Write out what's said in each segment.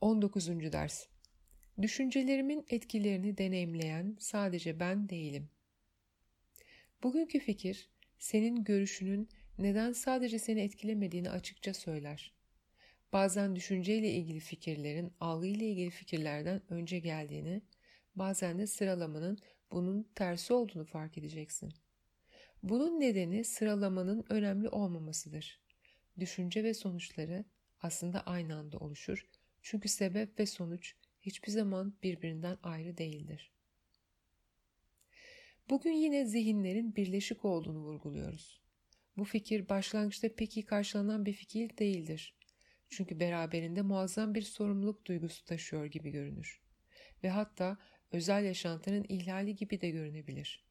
19. Ders Düşüncelerimin etkilerini deneyimleyen sadece ben değilim. Bugünkü fikir, senin görüşünün neden sadece seni etkilemediğini açıkça söyler. Bazen düşünceyle ilgili fikirlerin algıyla ilgili fikirlerden önce geldiğini, bazen de sıralamanın bunun tersi olduğunu fark edeceksin. Bunun nedeni sıralamanın önemli olmamasıdır. Düşünce ve sonuçları aslında aynı anda oluşur çünkü sebep ve sonuç hiçbir zaman birbirinden ayrı değildir. Bugün yine zihinlerin birleşik olduğunu vurguluyoruz. Bu fikir başlangıçta pek iyi karşılanan bir fikir değildir. Çünkü beraberinde muazzam bir sorumluluk duygusu taşıyor gibi görünür. Ve hatta özel yaşantının ihlali gibi de görünebilir.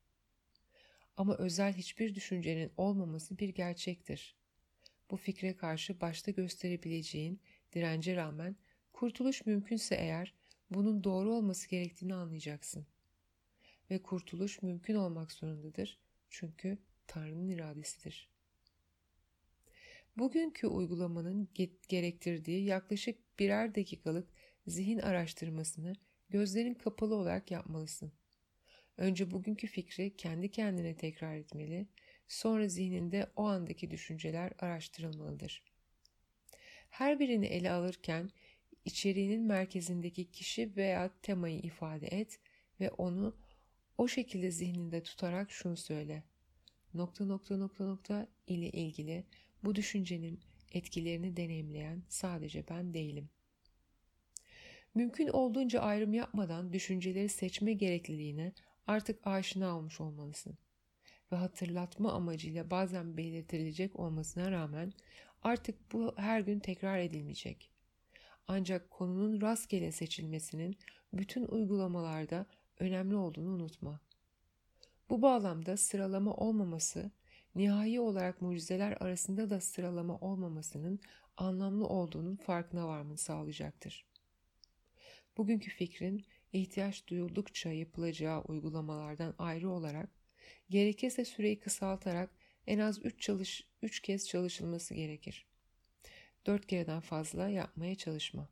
Ama özel hiçbir düşüncenin olmaması bir gerçektir. Bu fikre karşı başta gösterebileceğin dirence rağmen kurtuluş mümkünse eğer bunun doğru olması gerektiğini anlayacaksın. Ve kurtuluş mümkün olmak zorundadır çünkü Tanrı'nın iradesidir. Bugünkü uygulamanın gerektirdiği yaklaşık birer dakikalık zihin araştırmasını gözlerin kapalı olarak yapmalısın. Önce bugünkü fikri kendi kendine tekrar etmeli, sonra zihninde o andaki düşünceler araştırılmalıdır. Her birini ele alırken içeriğinin merkezindeki kişi veya temayı ifade et ve onu o şekilde zihninde tutarak şunu söyle. Nokta nokta nokta nokta ile ilgili bu düşüncenin etkilerini deneyimleyen sadece ben değilim. Mümkün olduğunca ayrım yapmadan düşünceleri seçme gerekliliğine artık aşina olmuş olmalısın. Ve hatırlatma amacıyla bazen belirtilecek olmasına rağmen artık bu her gün tekrar edilmeyecek. Ancak konunun rastgele seçilmesinin bütün uygulamalarda önemli olduğunu unutma. Bu bağlamda sıralama olmaması, nihai olarak mucizeler arasında da sıralama olmamasının anlamlı olduğunun farkına varmanı sağlayacaktır. Bugünkü fikrin ihtiyaç duyuldukça yapılacağı uygulamalardan ayrı olarak, gerekirse süreyi kısaltarak en az 3 çalış 3 kez çalışılması gerekir. 4 kereden fazla yapmaya çalışma.